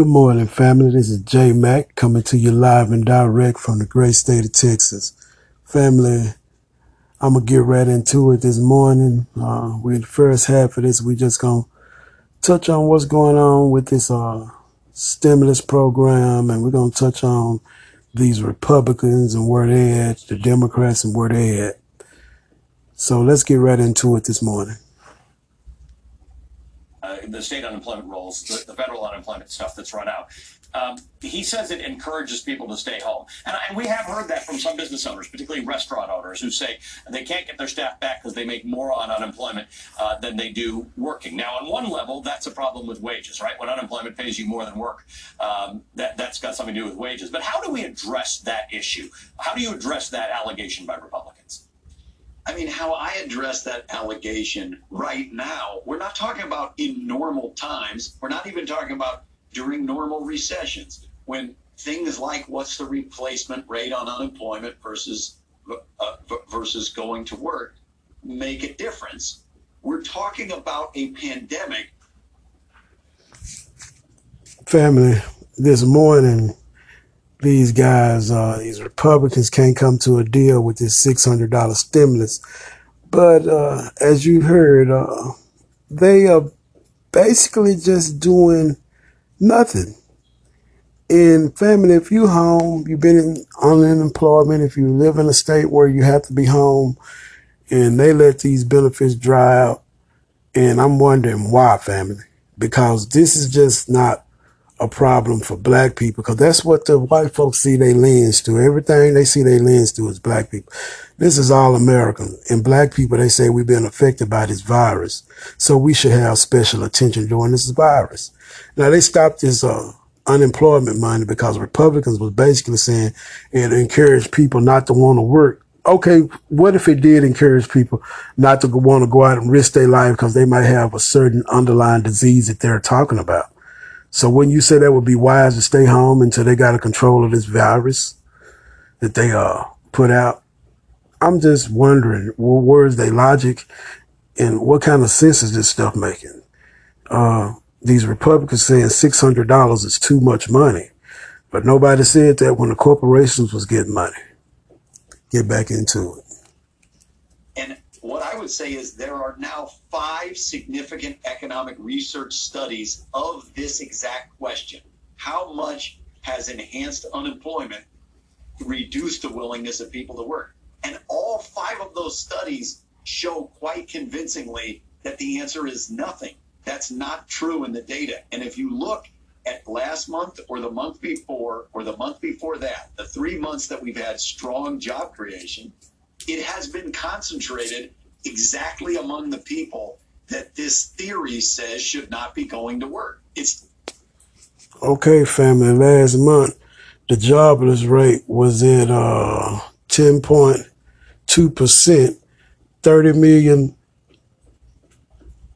Good morning, family. This is J Mac coming to you live and direct from the great state of Texas. Family, I'm gonna get right into it this morning. Uh, we're in the first half of this. We just gonna touch on what's going on with this uh, stimulus program, and we're gonna touch on these Republicans and where they at, the Democrats and where they at. So let's get right into it this morning. Uh, the state unemployment rolls, the, the federal unemployment stuff that's run out. Um, he says it encourages people to stay home. And, and we have heard that from some business owners, particularly restaurant owners, who say they can't get their staff back because they make more on unemployment uh, than they do working. Now, on one level, that's a problem with wages, right? When unemployment pays you more than work, um, that, that's got something to do with wages. But how do we address that issue? How do you address that allegation by Republicans? I mean, how I address that allegation right now, we're not talking about in normal times. We're not even talking about during normal recessions when things like what's the replacement rate on unemployment versus uh, versus going to work make a difference. We're talking about a pandemic. Family, this morning these guys, uh, these Republicans can't come to a deal with this $600 stimulus. But uh, as you heard, uh, they are basically just doing nothing. And family, if you home, you've been in, unemployment, if you live in a state where you have to be home, and they let these benefits dry out, and I'm wondering why, family, because this is just not a problem for black people because that's what the white folks see they lens to. Everything they see they lens to is black people. This is all American. And black people, they say we've been affected by this virus. So we should have special attention during this virus. Now they stopped this, uh, unemployment money because Republicans was basically saying it encouraged people not to want to work. Okay, what if it did encourage people not to want to go out and risk their life because they might have a certain underlying disease that they're talking about? So when you say that would be wise to stay home until they got a control of this virus that they uh put out, I'm just wondering, well, where's their logic and what kind of sense is this stuff making? Uh, these Republicans saying $600 is too much money, but nobody said that when the corporations was getting money. Get back into it. What I would say is there are now five significant economic research studies of this exact question. How much has enhanced unemployment reduced the willingness of people to work? And all five of those studies show quite convincingly that the answer is nothing. That's not true in the data. And if you look at last month or the month before or the month before that, the three months that we've had strong job creation, it has been concentrated exactly among the people that this theory says should not be going to work. It's okay, family. Last month, the jobless rate was at uh, 10.2 percent. 30 million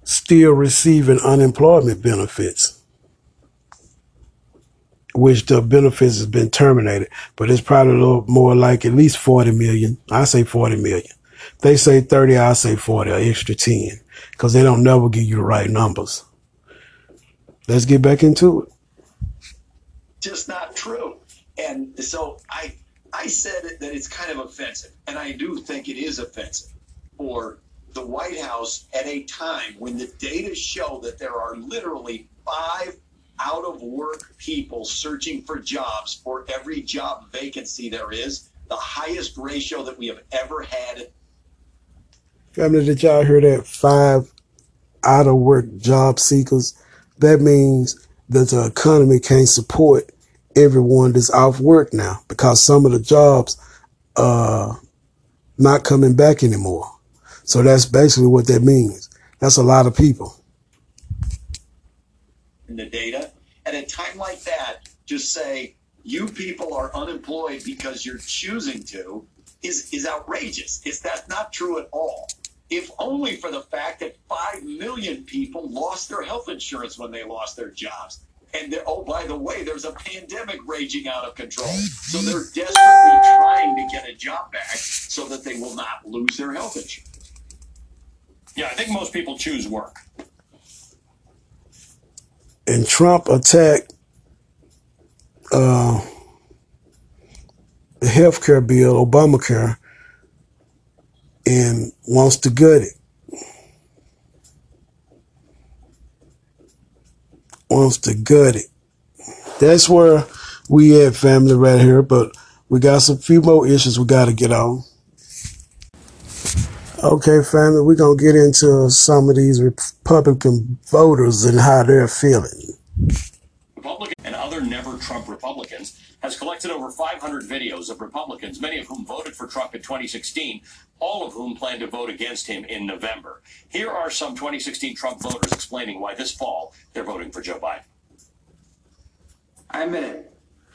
still receiving unemployment benefits, which the benefits has been terminated. But it's probably a little more like at least 40 million. I say 40 million. They say 30, I say 40, or extra 10, because they don't never give you the right numbers. Let's get back into it. Just not true. And so I, I said that it's kind of offensive, and I do think it is offensive for the White House at a time when the data show that there are literally five out of work people searching for jobs for every job vacancy there is, the highest ratio that we have ever had Family, did y'all hear that? Five out of work job seekers. That means that the economy can't support everyone that's off work now because some of the jobs are not coming back anymore. So that's basically what that means. That's a lot of people. In the data, at a time like that, just say you people are unemployed because you're choosing to is is outrageous. Is that not true at all? if only for the fact that 5 million people lost their health insurance when they lost their jobs. And oh, by the way, there's a pandemic raging out of control. So they're desperately trying to get a job back so that they will not lose their health insurance. Yeah, I think most people choose work. And Trump attacked uh, the health care bill, Obamacare, and wants to gut it. Wants to gut it. That's where we at family right here, but we got some few more issues we got to get on. Okay, family, we're going to get into some of these Republican voters and how they're feeling. Republican and other never Trump Republicans has collected over 500 videos of Republicans, many of whom voted for Trump in 2016, all of whom plan to vote against him in November. Here are some 2016 Trump voters explaining why this fall they're voting for Joe Biden. I admit it.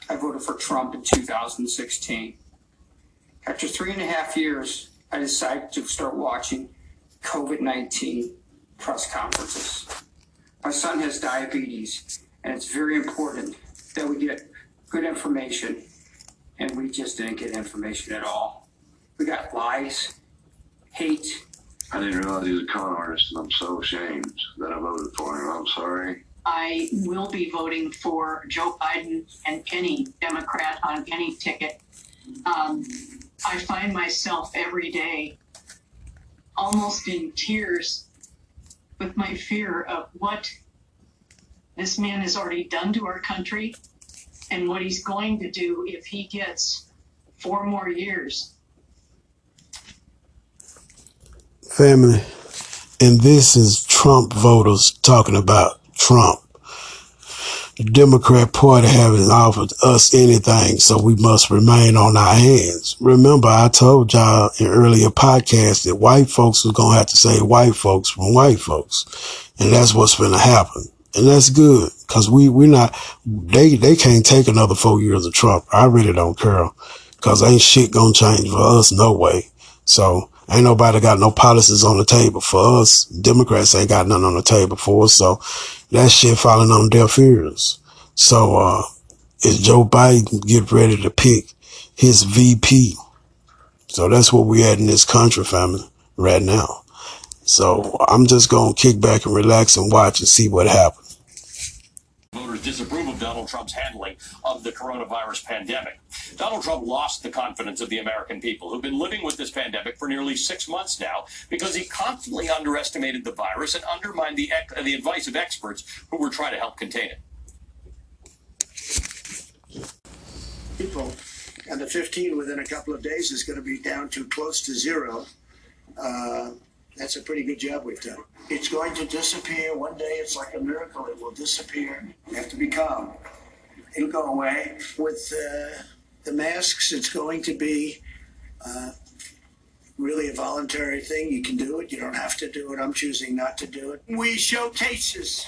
I voted for Trump in 2016. After three and a half years, I decided to start watching COVID 19 press conferences. My son has diabetes, and it's very important that we get good information, and we just didn't get information at all. We got lies, hate. I didn't realize he was a con artist, and I'm so ashamed that I voted for him. I'm sorry. I will be voting for Joe Biden and any Democrat on any ticket. Um, I find myself every day almost in tears with my fear of what this man has already done to our country and what he's going to do if he gets four more years. Family, and this is Trump voters talking about Trump the Democrat Party haven't offered us anything, so we must remain on our hands. Remember, I told y'all in earlier podcasts that white folks are going to have to say white folks from white folks. And that's what's going to happen. And that's good because we, we're not, they, they can't take another four years of Trump. I really don't care because ain't shit going to change for us no way. So ain't nobody got no policies on the table for us. Democrats ain't got nothing on the table for us. So that shit falling on deaf ears. So, uh, is Joe Biden get ready to pick his VP? So that's what we at in this country, family, right now. So I'm just going to kick back and relax and watch and see what happens. Voters disapprove of Donald Trump's handling of the coronavirus pandemic. Donald Trump lost the confidence of the American people who've been living with this pandemic for nearly six months now because he constantly underestimated the virus and undermined the, the advice of experts who were trying to help contain it. People, and the 15 within a couple of days is going to be down to close to zero. Uh, that's a pretty good job we've done. It's going to disappear. One day it's like a miracle. It will disappear. You have to be calm. It'll go away. With uh, the masks, it's going to be uh, really a voluntary thing. You can do it. You don't have to do it. I'm choosing not to do it. We show cases,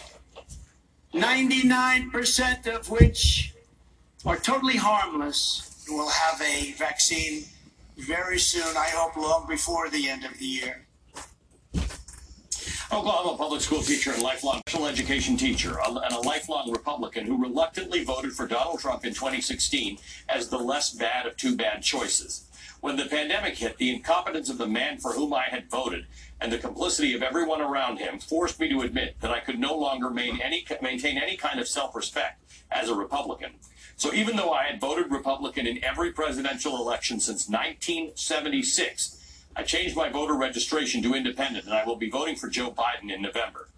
99% of which are totally harmless. We'll have a vaccine very soon. I hope long before the end of the year. Oklahoma public school teacher and lifelong special education teacher, and a lifelong Republican who reluctantly voted for Donald Trump in 2016 as the less bad of two bad choices. When the pandemic hit, the incompetence of the man for whom I had voted and the complicity of everyone around him forced me to admit that I could no longer any, maintain any kind of self respect as a Republican. So even though I had voted Republican in every presidential election since 1976, I changed my voter registration to independent, and I will be voting for Joe Biden in November.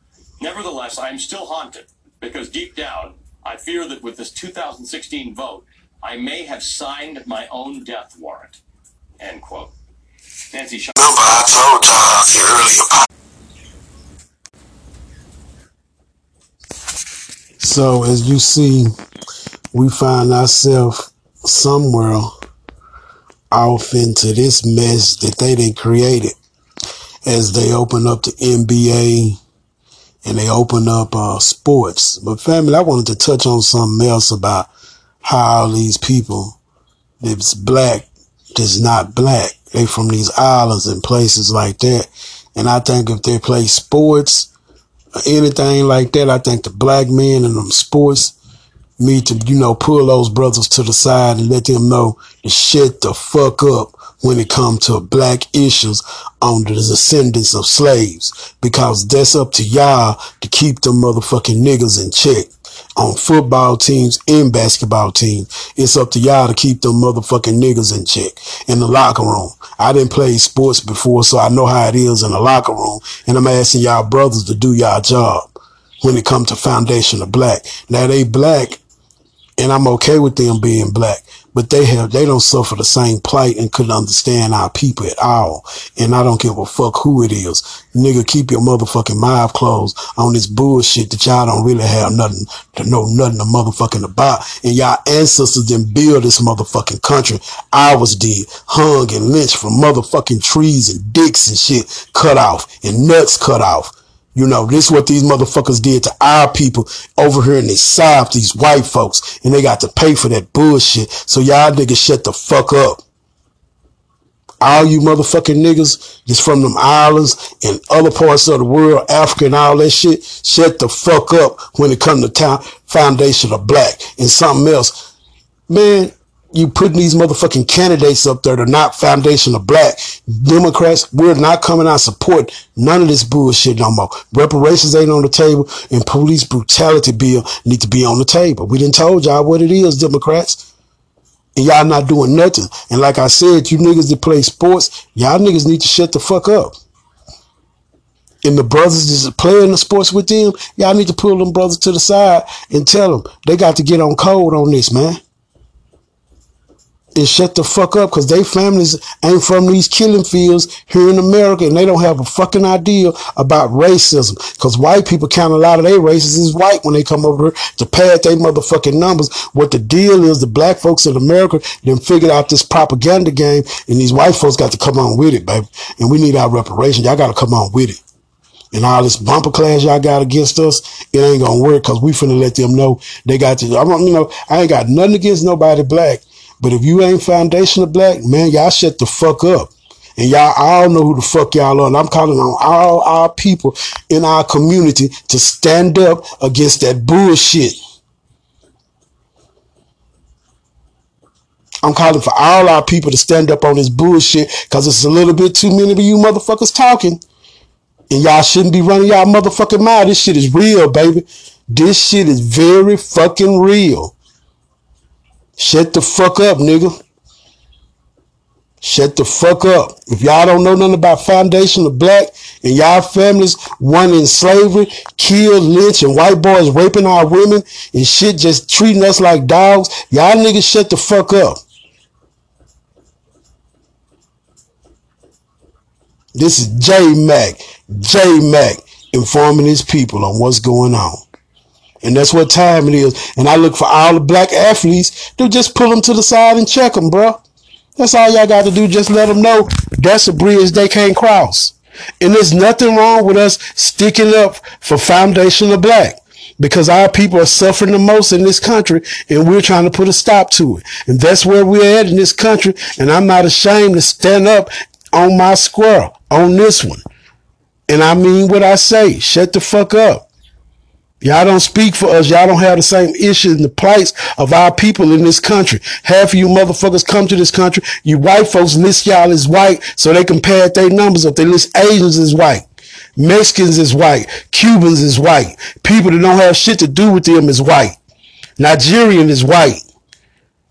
Nevertheless, I am still haunted because deep down, I fear that with this 2016 vote, I may have signed my own death warrant. End quote. Nancy Sh- Remember, I told y'all earlier. So, as you see, we find ourselves somewhere off into this mess that they didn't create it as they open up the NBA and they open up uh, sports. But family, I wanted to touch on something else about how these people that's black that's not black. They from these islands and places like that. And I think if they play sports or anything like that, I think the black men in them sports me to, you know, pull those brothers to the side and let them know to shut the fuck up when it comes to black issues on the descendants of slaves. Because that's up to y'all to keep them motherfucking niggas in check. on football teams and basketball teams. It's up to y'all to keep them motherfucking niggas in check in the locker room. I didn't play sports before, so I know how it is in the locker room. And I'm asking y'all brothers to do y'all job when it comes to foundation of black. Now they black and I'm okay with them being black, but they have, they don't suffer the same plight and couldn't understand our people at all. And I don't give a fuck who it is. Nigga, keep your motherfucking mouth closed on this bullshit that y'all don't really have nothing to know nothing to motherfucking about. And y'all ancestors didn't build this motherfucking country. Ours did. Hung and lynched from motherfucking trees and dicks and shit cut off and nuts cut off. You know, this is what these motherfuckers did to our people over here in the South, these white folks, and they got to pay for that bullshit. So y'all niggas shut the fuck up. All you motherfucking niggas just from them islands and other parts of the world, Africa and all that shit, shut the fuck up when it come to town foundation of black and something else. Man, you putting these motherfucking candidates up there to not foundation of black Democrats. We're not coming out support none of this bullshit no more. Reparations ain't on the table and police brutality bill need to be on the table. We didn't told y'all what it is, Democrats. And y'all not doing nothing. And like I said, you niggas that play sports, y'all niggas need to shut the fuck up. And the brothers that's playing the sports with them, y'all need to pull them brothers to the side and tell them they got to get on code on this, man and shut the fuck up because they families ain't from these killing fields here in America and they don't have a fucking idea about racism because white people count a lot of their races as white when they come over to pad their motherfucking numbers. What the deal is, the black folks in America then figured out this propaganda game and these white folks got to come on with it, baby. And we need our reparations. Y'all got to come on with it. And all this bumper class y'all got against us, it ain't gonna work because we finna let them know they got to, I'm, you know, I ain't got nothing against nobody black. But if you ain't foundational black, man, y'all shut the fuck up. And y'all all know who the fuck y'all are. And I'm calling on all our people in our community to stand up against that bullshit. I'm calling for all our people to stand up on this bullshit because it's a little bit too many of you motherfuckers talking. And y'all shouldn't be running y'all motherfucking mouth. This shit is real, baby. This shit is very fucking real. Shut the fuck up, nigga. Shut the fuck up. If y'all don't know nothing about foundation of black and y'all families, one in slavery, killed, lynch, and white boys raping our women and shit just treating us like dogs, y'all niggas shut the fuck up. This is J Mac, J Mac informing his people on what's going on. And that's what time it is. And I look for all the black athletes to just pull them to the side and check them, bro. That's all y'all got to do. Just let them know that's a bridge they can't cross. And there's nothing wrong with us sticking up for foundation of black because our people are suffering the most in this country and we're trying to put a stop to it. And that's where we're at in this country. And I'm not ashamed to stand up on my square on this one. And I mean what I say. Shut the fuck up. Y'all don't speak for us. Y'all don't have the same issues and the plights of our people in this country. Half of you motherfuckers come to this country. You white folks list y'all as white so they can pad their numbers up. They list Asians as white. Mexicans is white. Cubans is white. People that don't have shit to do with them is white. Nigerian is white.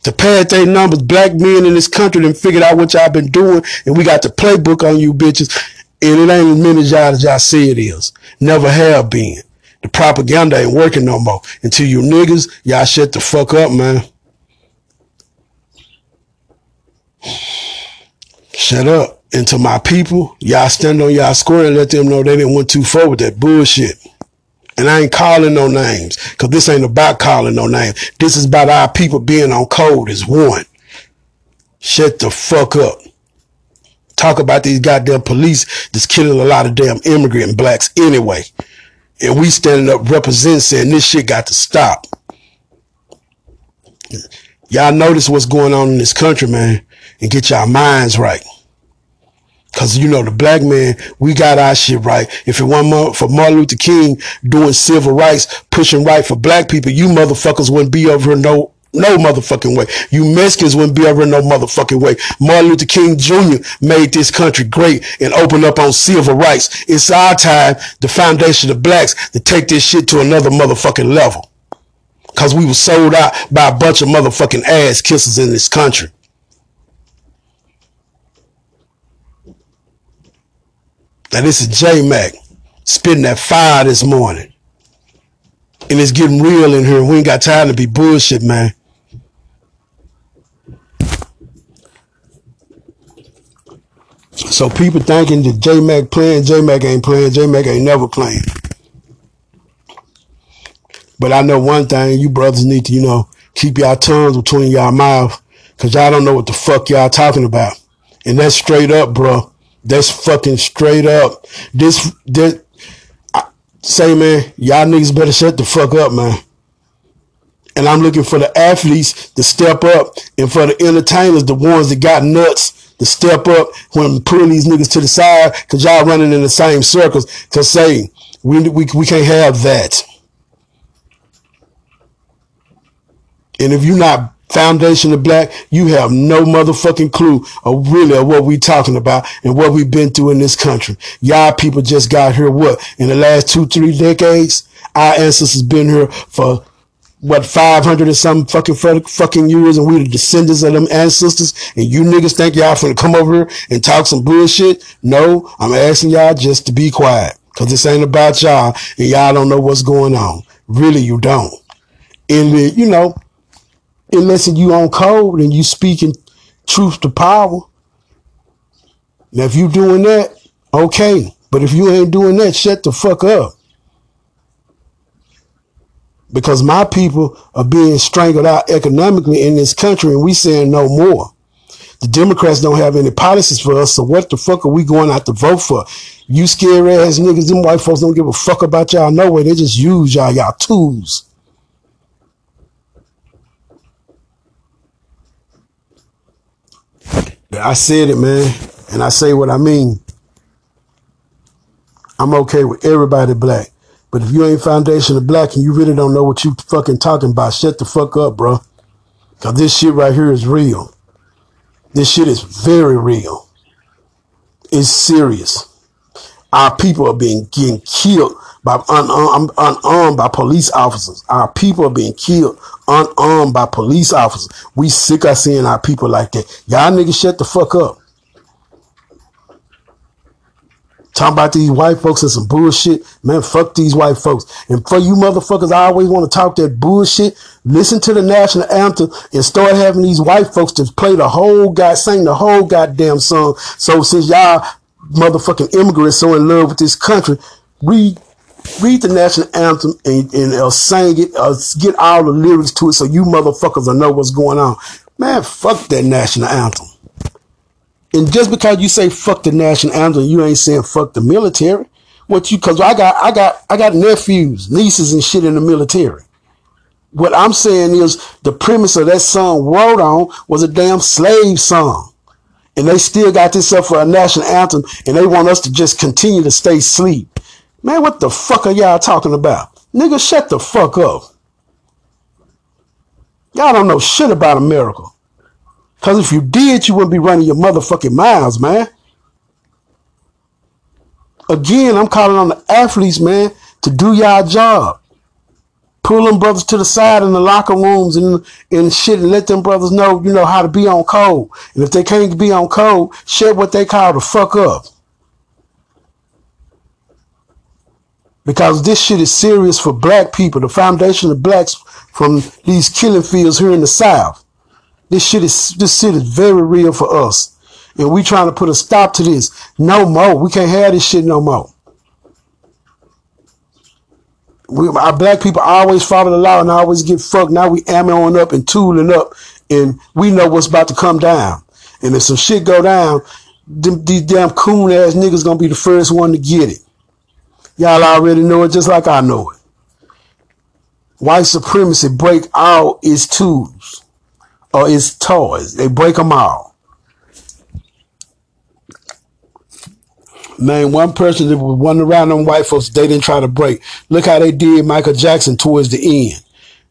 To pad their numbers, black men in this country then figured out what y'all been doing and we got the playbook on you bitches. And it ain't as many as y'all as y'all say it is. Never have been. The propaganda ain't working no more. Until you niggas, y'all shut the fuck up, man. Shut up. And to my people, y'all stand on y'all square and let them know they didn't went too far with that bullshit. And I ain't calling no names, cause this ain't about calling no names. This is about our people being on code as one. Shut the fuck up. Talk about these goddamn police that's killing a lot of damn immigrant blacks anyway. And we standing up representing saying this shit got to stop. Y'all notice what's going on in this country, man, and get y'all minds right. Cause you know, the black man, we got our shit right. If it wasn't for Martin Luther King doing civil rights, pushing right for black people, you motherfuckers wouldn't be over here no no motherfucking way. You Mexicans wouldn't be over no motherfucking way. Martin Luther King Jr. made this country great and opened up on civil rights. It's our time, the foundation of blacks, to take this shit to another motherfucking level. Cause we were sold out by a bunch of motherfucking ass kissers in this country. Now this is J Mac spitting that fire this morning. And it's getting real in here. We ain't got time to be bullshit, man. So people thinking that J Mac playing, J Mac ain't playing, J Mac ain't never playing. But I know one thing, you brothers need to, you know, keep y'all tongues between y'all mouth, cause y'all don't know what the fuck y'all talking about. And that's straight up, bro. That's fucking straight up. This, this, I, say man, y'all niggas better shut the fuck up, man. And I'm looking for the athletes to step up and for the entertainers, the ones that got nuts to step up when pulling these niggas to the side because y'all running in the same circles to say we, we, we can't have that. And if you're not foundation of black, you have no motherfucking clue of really of what we talking about and what we've been through in this country. Y'all people just got here what in the last two, three decades? Our ancestors been here for what 500 and some fucking fucking years and we the descendants of them ancestors. And you niggas think y'all finna come over here and talk some bullshit? No i'm asking y'all just to be quiet because this ain't about y'all and y'all don't know what's going on. Really you don't. And you know unless you on code and you speaking truth to power. Now if you doing that okay. But if you ain't doing that shut the fuck up because my people are being strangled out economically in this country and we saying no more. The Democrats don't have any policies for us, so what the fuck are we going out to vote for? You scary ass niggas, them white folks don't give a fuck about y'all no way. They just use y'all, y'all tools. I said it, man, and I say what I mean. I'm okay with everybody black. But if you ain't foundation of black and you really don't know what you fucking talking about, shut the fuck up, bro. Cause this shit right here is real. This shit is very real. It's serious. Our people are being getting killed by unarmed, unarmed by police officers. Our people are being killed unarmed by police officers. We sick of seeing our people like that. Y'all niggas shut the fuck up. Talking about these white folks and some bullshit. Man, fuck these white folks. And for you motherfuckers, I always want to talk that bullshit. Listen to the national anthem and start having these white folks to play the whole god, sing the whole goddamn song. So since y'all motherfucking immigrants so in love with this country, read read the national anthem and, and uh, sing it, uh, get all the lyrics to it so you motherfuckers will know what's going on. Man, fuck that national anthem. And just because you say fuck the national anthem, you ain't saying fuck the military. What you? Because I got I got I got nephews, nieces, and shit in the military. What I'm saying is the premise of that song "Wrote On" was a damn slave song, and they still got this up for a national anthem, and they want us to just continue to stay asleep. Man, what the fuck are y'all talking about? Nigga, shut the fuck up. Y'all don't know shit about America. Because if you did, you wouldn't be running your motherfucking miles, man. Again, I'm calling on the athletes, man, to do y'all job. Pull them brothers to the side in the locker rooms and, and shit and let them brothers know, you know, how to be on code. And if they can't be on code, share what they call the fuck up. Because this shit is serious for black people, the foundation of blacks from these killing fields here in the South. This shit is this shit is very real for us. And we trying to put a stop to this. No more. We can't have this shit no more. We, our black people always follow the law and always get fucked. Now we ammoing up and tooling up and we know what's about to come down. And if some shit go down, them, these damn coon ass niggas gonna be the first one to get it. Y'all already know it just like I know it. White supremacy break all its tools or its toys. They break them all. Man, one person that was running around them white folks, they didn't try to break. Look how they did Michael Jackson towards the end.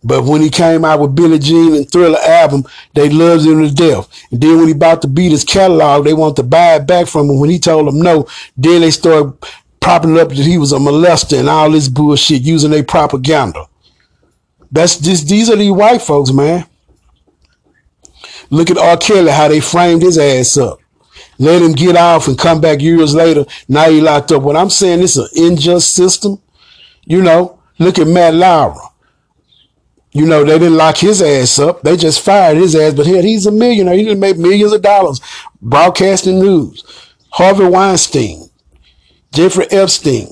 But when he came out with Billie Jean and Thriller album, they loved him to death. And then when he about to beat his catalog, they want to buy it back from him. When he told them no, then they started propping up that he was a molester and all this bullshit using their propaganda. That's just these are these white folks, man. Look at R. Kelly, how they framed his ass up. Let him get off and come back years later. Now he locked up. What I'm saying, this is an unjust system. You know, look at Matt Lauer. You know, they didn't lock his ass up. They just fired his ass. But here, he's a millionaire. He didn't make millions of dollars broadcasting news. Harvey Weinstein, Jeffrey Epstein,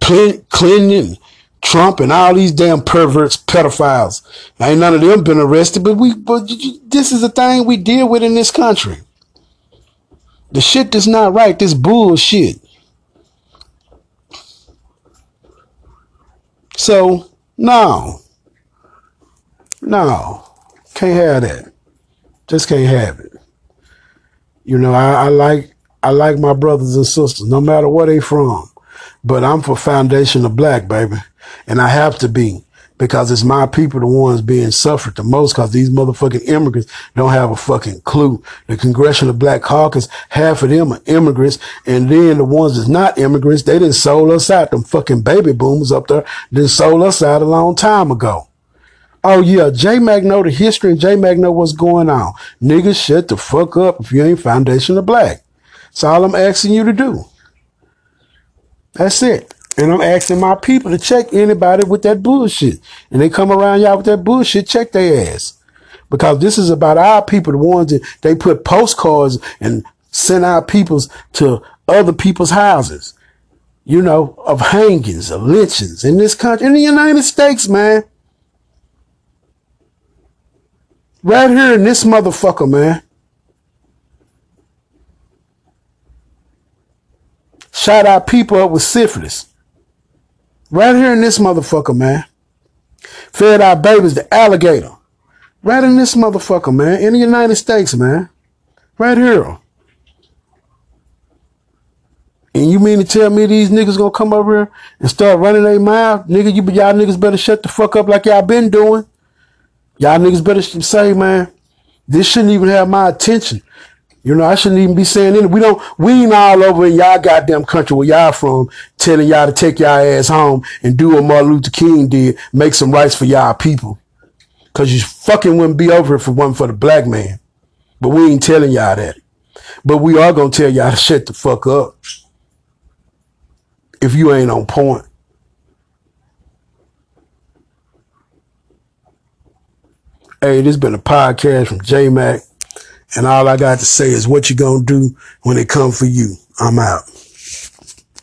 Clinton, Trump, and all these damn perverts, pedophiles. Ain't none of them been arrested, but we, but this is the thing we deal with in this country. The shit that's not right. This bullshit. So, no. No. Can't have that. Just can't have it. You know, I, I like I like my brothers and sisters, no matter where they from. But I'm for foundation of black, baby. And I have to be because it's my people, the ones being suffered the most because these motherfucking immigrants don't have a fucking clue. The Congressional Black Caucus, half of them are immigrants. And then the ones that's not immigrants, they didn't sold us out. Them fucking baby boomers up there didn't sold us out a long time ago. Oh yeah, J Mac know the history and J Mac know what's going on. Niggas shut the fuck up if you ain't foundation of black. That's all I'm asking you to do. That's it. And I'm asking my people to check anybody with that bullshit. And they come around y'all with that bullshit, check their ass. Because this is about our people, the ones that they put postcards and send our peoples to other people's houses. You know, of hangings, of lynchings in this country, in the United States, man. Right here in this motherfucker, man. Shot our people up with syphilis. Right here in this motherfucker, man. Fed our babies the alligator. Right in this motherfucker, man. In the United States, man. Right here. And you mean to tell me these niggas gonna come over here and start running their mouth? Nigga, you y'all niggas better shut the fuck up like y'all been doing. Y'all niggas better say, man, this shouldn't even have my attention. You know, I shouldn't even be saying anything. We don't, we ain't all over in y'all goddamn country where y'all from telling y'all to take y'all ass home and do what Martin Luther King did, make some rights for y'all people. Cause you fucking wouldn't be over if it wasn't for the black man. But we ain't telling y'all that. But we are gonna tell y'all to shut the fuck up. If you ain't on point. Hey, this been a podcast from J Mac. And all I got to say is what you gonna do when it come for you. I'm out.